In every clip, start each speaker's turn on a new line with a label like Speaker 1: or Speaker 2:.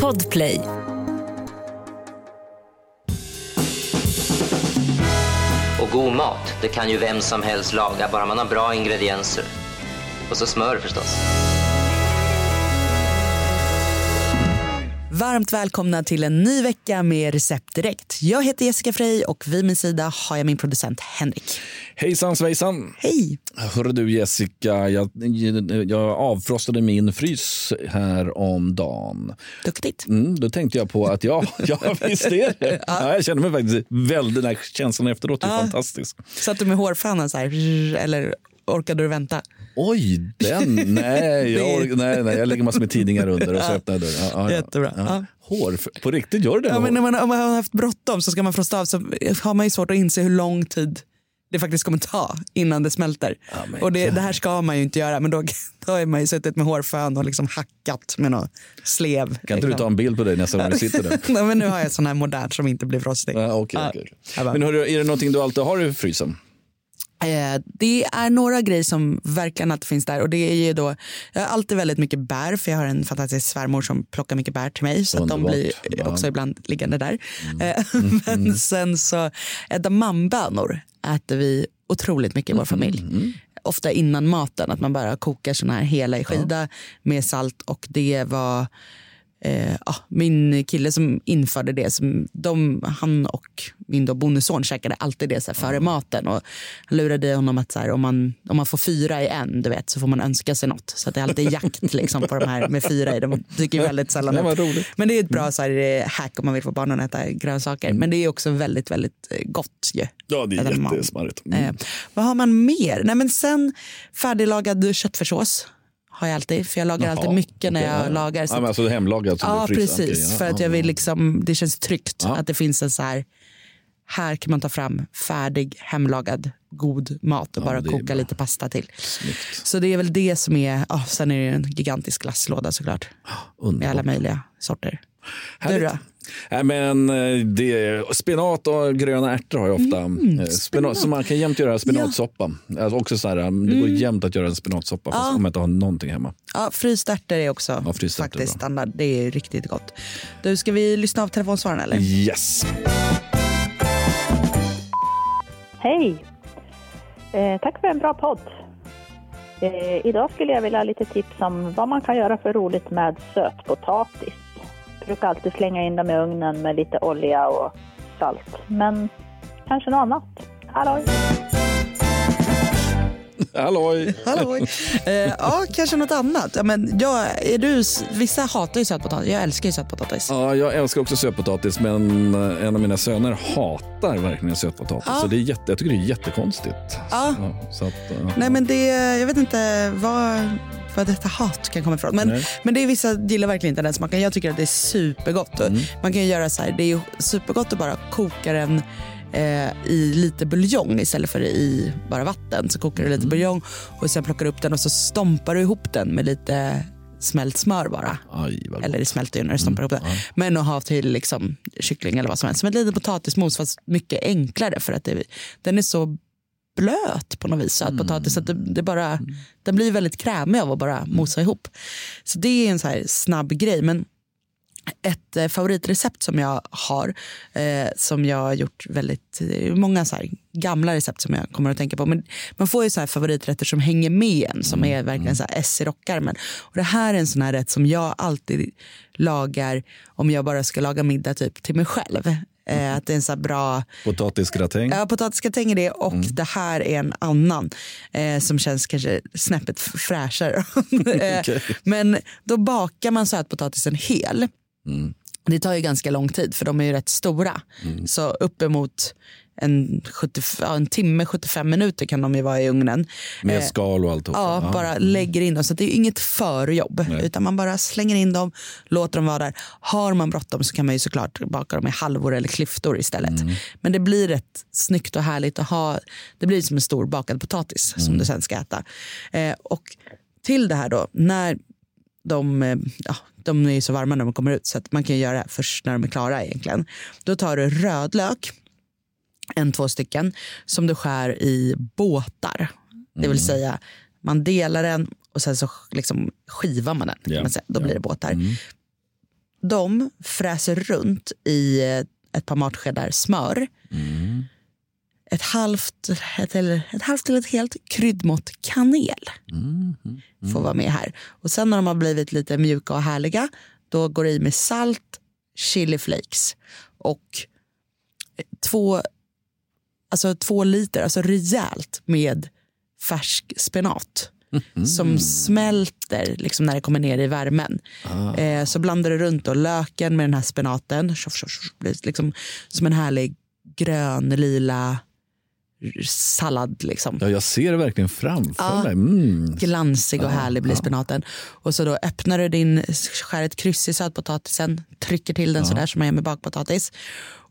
Speaker 1: Podplay.
Speaker 2: Och god mat, det kan ju vem som helst laga, bara man har bra ingredienser. Och så smör förstås.
Speaker 3: Varmt välkomna till en ny vecka med Recept Direkt. Jag heter Jessica Frey och vid min sida har jag min producent Henrik.
Speaker 4: Hejsan svejsan!
Speaker 3: Hej!
Speaker 4: Hörru du Jessica, jag, jag avfrostade min frys här om dagen.
Speaker 3: Duktigt.
Speaker 4: Mm, då tänkte jag på att ja, ja visst är det. Ja, jag känner mig faktiskt väldigt, den här känslan efteråt är
Speaker 3: Ja.
Speaker 4: fantastisk.
Speaker 3: Satt du med hårfönan så här eller orkade du vänta?
Speaker 4: Oj, den! Nej, jag, nej, nej, jag lägger massor med tidningar under och så öppnar jag dörren. Ja, ja.
Speaker 3: Jättebra. Ja.
Speaker 4: Hår, på riktigt gör du det?
Speaker 3: Ja, men när man, om man har haft bråttom så ska man frosta av så har man ju svårt att inse hur lång tid det faktiskt kommer ta innan det smälter.
Speaker 4: men
Speaker 3: och det, det här ska man ju inte göra men då, då har man ju suttit med hårfön och liksom hackat med någon slev.
Speaker 4: Kan inte du ta en bild på dig nästa gång du sitter där?
Speaker 3: Nej, men nu har jag sån här modernt som inte blir frostig.
Speaker 4: Okej.
Speaker 3: Jag bara-
Speaker 4: Men hörru, är det någonting du alltid har i frysen?
Speaker 3: Eh, Det är några grejer som verkligen alltid finns där och det är ju då, jag har alltid väldigt mycket bär för jag har en fantastisk svärmor som plockar mycket bär till mig så att de blir
Speaker 4: Ja. Mm.
Speaker 3: också ibland liggande där. Eh, Men sen så, edamamebönor äter vi otroligt mycket i
Speaker 4: Mm.
Speaker 3: vår familj. Ofta innan maten, att man bara kokar såna här hela i skida med salt och det var Eh, ja, min kille som införde det, som de, han och min då bonusson käkade alltid det så före maten. Och han lurade honom att så här, om, man, om man får fyra i en du vet, så får man önska sig något. Så att det är alltid jakt liksom, på de här med fyra i. De dyker väldigt sällan upp. Men det är ett bra så här, eh, hack om man vill få barnen att äta grönsaker. Men det är också väldigt, väldigt eh, gott ju.
Speaker 4: Ja, det är jättesmarrigt. Mm.
Speaker 3: Eh, vad har man mer? Nej, men sen färdiglagad köttfärssås har jag alltid. För jag lagar
Speaker 4: Jaha,
Speaker 3: alltid mycket när jag
Speaker 4: ja.
Speaker 3: lagar. Så
Speaker 4: Ja, men alltså hemlagat som
Speaker 3: Ja, precis.
Speaker 4: Okej, ja,
Speaker 3: för att
Speaker 4: ja,
Speaker 3: jag vill liksom, det känns tryggt att det finns en så här, här kan man ta fram färdig, hemlagad, god mat och
Speaker 4: Ja,
Speaker 3: bara koka lite pasta till.
Speaker 4: Snyggt.
Speaker 3: Så det är väl det som är, ja, sen är det en gigantisk glasslåda såklart. Med
Speaker 4: Underbart.
Speaker 3: alla möjliga sorter. Du
Speaker 4: Härligt.
Speaker 3: då?
Speaker 4: Nej, men eh, det, spenat och gröna ärtor har jag ofta. Eh, spenat, så man kan jämt göra spenatsoppa. Alltså också så här, det går jämt att göra en spenatsoppa fast om man inte har någonting hemma.
Speaker 3: Ja, frysstärter är också
Speaker 4: Ja,
Speaker 3: faktiskt standard. Det är riktigt gott. Du, ska vi lyssna av telefonsvararen eller?
Speaker 4: Yes!
Speaker 5: Hej! Eh, tack för en bra podd. Eh, idag skulle jag vilja ha lite tips om vad man kan göra för roligt med sötpotatis. Jag brukar alltid slänga in dem i ugnen med lite olja och salt. Men kanske något annat. Halloj!
Speaker 4: Halloj!
Speaker 3: Hallå. eh, ja, kanske något annat. Ja, men jag, är du, vissa hatar ju sötpotatis. Jag älskar ju sötpotatis.
Speaker 4: Ja, jag älskar också sötpotatis men eh, en av mina söner hatar verkligen sötpotatis.
Speaker 3: Ja.
Speaker 4: Så det är jätte, jag tycker det är jättekonstigt.
Speaker 3: Ja.
Speaker 4: så att, eh,
Speaker 3: Nej, men det, jag vet inte vad, vad detta hat kan komma ifrån. Men,
Speaker 4: Nej.
Speaker 3: men det är vissa gillar verkligen inte den smaken. Jag tycker att det är supergott.
Speaker 4: Mm.
Speaker 3: Man kan ju göra så här, det är supergott att bara koka den eh, i lite buljong istället för i bara vatten. Så kokar du
Speaker 4: Mm.
Speaker 3: lite buljong och sen plockar du upp den och så stompar du ihop den med lite smält smör bara.
Speaker 4: Aj,
Speaker 3: Eller det smälter ju när du stompar ihop det. Men att ha till liksom, kyckling eller vad som helst. Som ett litet potatismos fast mycket enklare för att det, den är så blöt på något vis. Sötpotatis. Så att det, det bara, Den blir väldigt krämig av att bara mosa ihop. Så det är en så här snabb grej. Men ett eh, favoritrecept som jag har, eh, som jag har gjort väldigt, eh, många så här gamla recept som jag kommer att tänka på. Men man får ju så här favoriträtter som hänger med en, som är verkligen så här S i rockärmen. Och det här är en sån här rätt som jag alltid lagar om jag bara ska laga middag typ till mig själv. Eh, att det är en så bra
Speaker 4: Potatisgratäng.
Speaker 3: Ja, potatisgratäng är det och det här är en annan eh, som känns kanske snäppet fräschare. eh,
Speaker 4: Okej.
Speaker 3: Men då bakar man sötpotatisen hel. Det tar ju ganska lång tid för de är ju rätt stora. Så uppemot en, 70, ja, en timme, 75 minuter kan de ju vara i ugnen.
Speaker 4: Med
Speaker 3: Eh,
Speaker 4: skal och alltihop.
Speaker 3: Ja, bara lägger in dem. Så det är inget förjobb. Utan man bara slänger in dem, låter dem vara där. Har man bråttom så kan man ju såklart baka dem i halvor eller klyftor istället. Men det blir rätt snyggt och härligt att ha. Det blir som en stor bakad potatis som du sen ska äta. Eh, och till det här då, när de, eh, ja, de är ju så varma när de kommer ut så att man kan göra det först när de är klara egentligen. Då tar du rödlök, en, två stycken, som du skär i båtar. Det vill säga, man delar den och sen så liksom skivar man den.
Speaker 4: Ja,
Speaker 3: man säga. Då
Speaker 4: ja.
Speaker 3: blir det båtar.
Speaker 4: Mm.
Speaker 3: De fräser runt i eh, ett par matskedar smör.
Speaker 4: Mm.
Speaker 3: Ett halvt, ett, eller, ett halvt till ett helt kryddmått kanel
Speaker 4: Mm.
Speaker 3: får vara med här. Och sen när de har blivit lite mjuka och härliga då går det i med salt, chili flakes och två, alltså två liter, alltså rejält med färsk spenat. Som smälter liksom när det kommer ner i värmen. Eh, så blandar du runt då löken med den här spenaten. Tjoff, tjoff, blir liksom som en härlig grön, lila sallad. Liksom.
Speaker 4: Ja, jag ser det verkligen framför
Speaker 3: Ja.
Speaker 4: mig. Mm.
Speaker 3: Glansig och härlig blir spenaten. Och så då öppnar du din, skär ett kryss i sötpotatisen, trycker till den sådär som man gör med bakpotatis.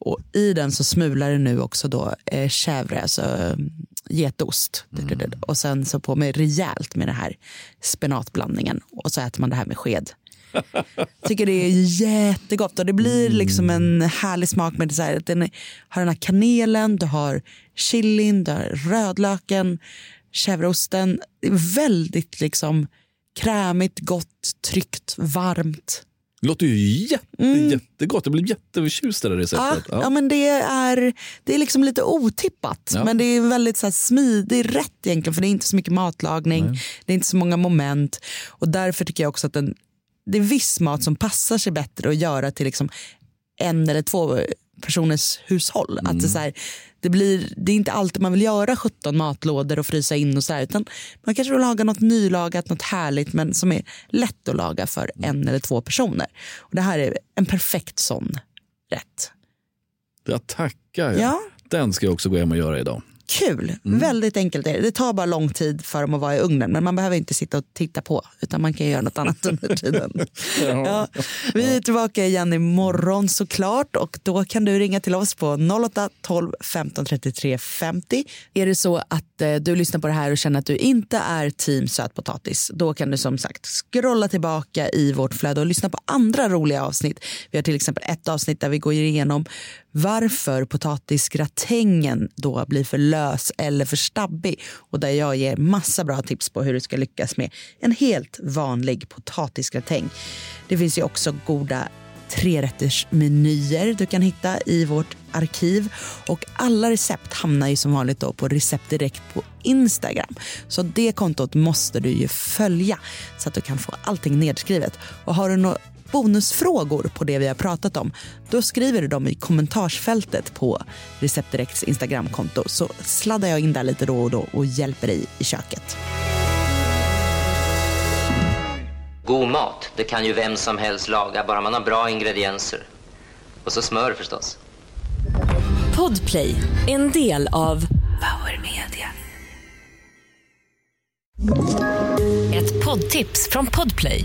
Speaker 3: Och i den så smular du nu också då eh, chèvre, alltså eh, getost. Och sen så på med rejält med den här spenatblandningen. Och så äter man det här med sked. Tycker det är jättegott och det blir liksom en härlig smak med så här, den har den här kanelen, du har chilin, du har rödlöken, chèvreosten. Väldigt liksom krämigt, gott, tryggt, varmt.
Speaker 4: Det låter ju jätte, jättegott. Jag blev jätteförtjust i det
Speaker 3: Ja,
Speaker 4: receptet.
Speaker 3: ja. men det är, det är liksom lite otippat.
Speaker 4: Ja.
Speaker 3: Men det är väldigt så här smidig rätt egentligen. För det är inte så mycket matlagning. Det är inte så många moment. Och därför tycker jag också att den, det är viss mat som passar sig bättre att göra till liksom en eller två personers hushåll. Att det, är så här, det, blir, det är inte alltid man vill göra 17 matlådor och frysa in och så här, utan man kanske vill laga något nylagat, något härligt men som är lätt att laga för en eller två personer. Och det här är en perfekt sån rätt.
Speaker 4: Jag tackar.
Speaker 3: Ja.
Speaker 4: Den ska jag också gå hem och göra idag.
Speaker 3: Kul, väldigt enkelt är det. Det tar bara lång tid för dem att vara i ugnen men man behöver inte sitta och titta på utan man kan göra något annat under tiden. Ja. Vi är tillbaka igen imorgon såklart och då kan du ringa till oss på 08 12 15 33 50. Är det så att eh, du lyssnar på det här och känner att du inte är team sötpotatis då kan du som sagt scrolla tillbaka i vårt flöde och lyssna på andra roliga avsnitt. Vi har till exempel ett avsnitt där vi går igenom varför potatisgratängen då blir för lös eller för stabbig och där jag ger massa bra tips på hur du ska lyckas med en helt vanlig potatisgratäng. Det finns ju också goda trerättersmenyer du kan hitta i vårt arkiv och alla recept hamnar ju som vanligt då på recept direkt på Instagram. Så det kontot måste du ju följa så att du kan få allting nedskrivet. Och har du något bonusfrågor på det vi har pratat om, då skriver du dem i kommentarsfältet på Recept Directs Instagramkonto så sladdar jag in där lite då och då och hjälper dig i köket.
Speaker 2: God mat, det kan ju vem som helst laga, bara man har bra ingredienser. Och så smör förstås.
Speaker 1: Podplay, en del av Power Media. Ett poddtips från Podplay.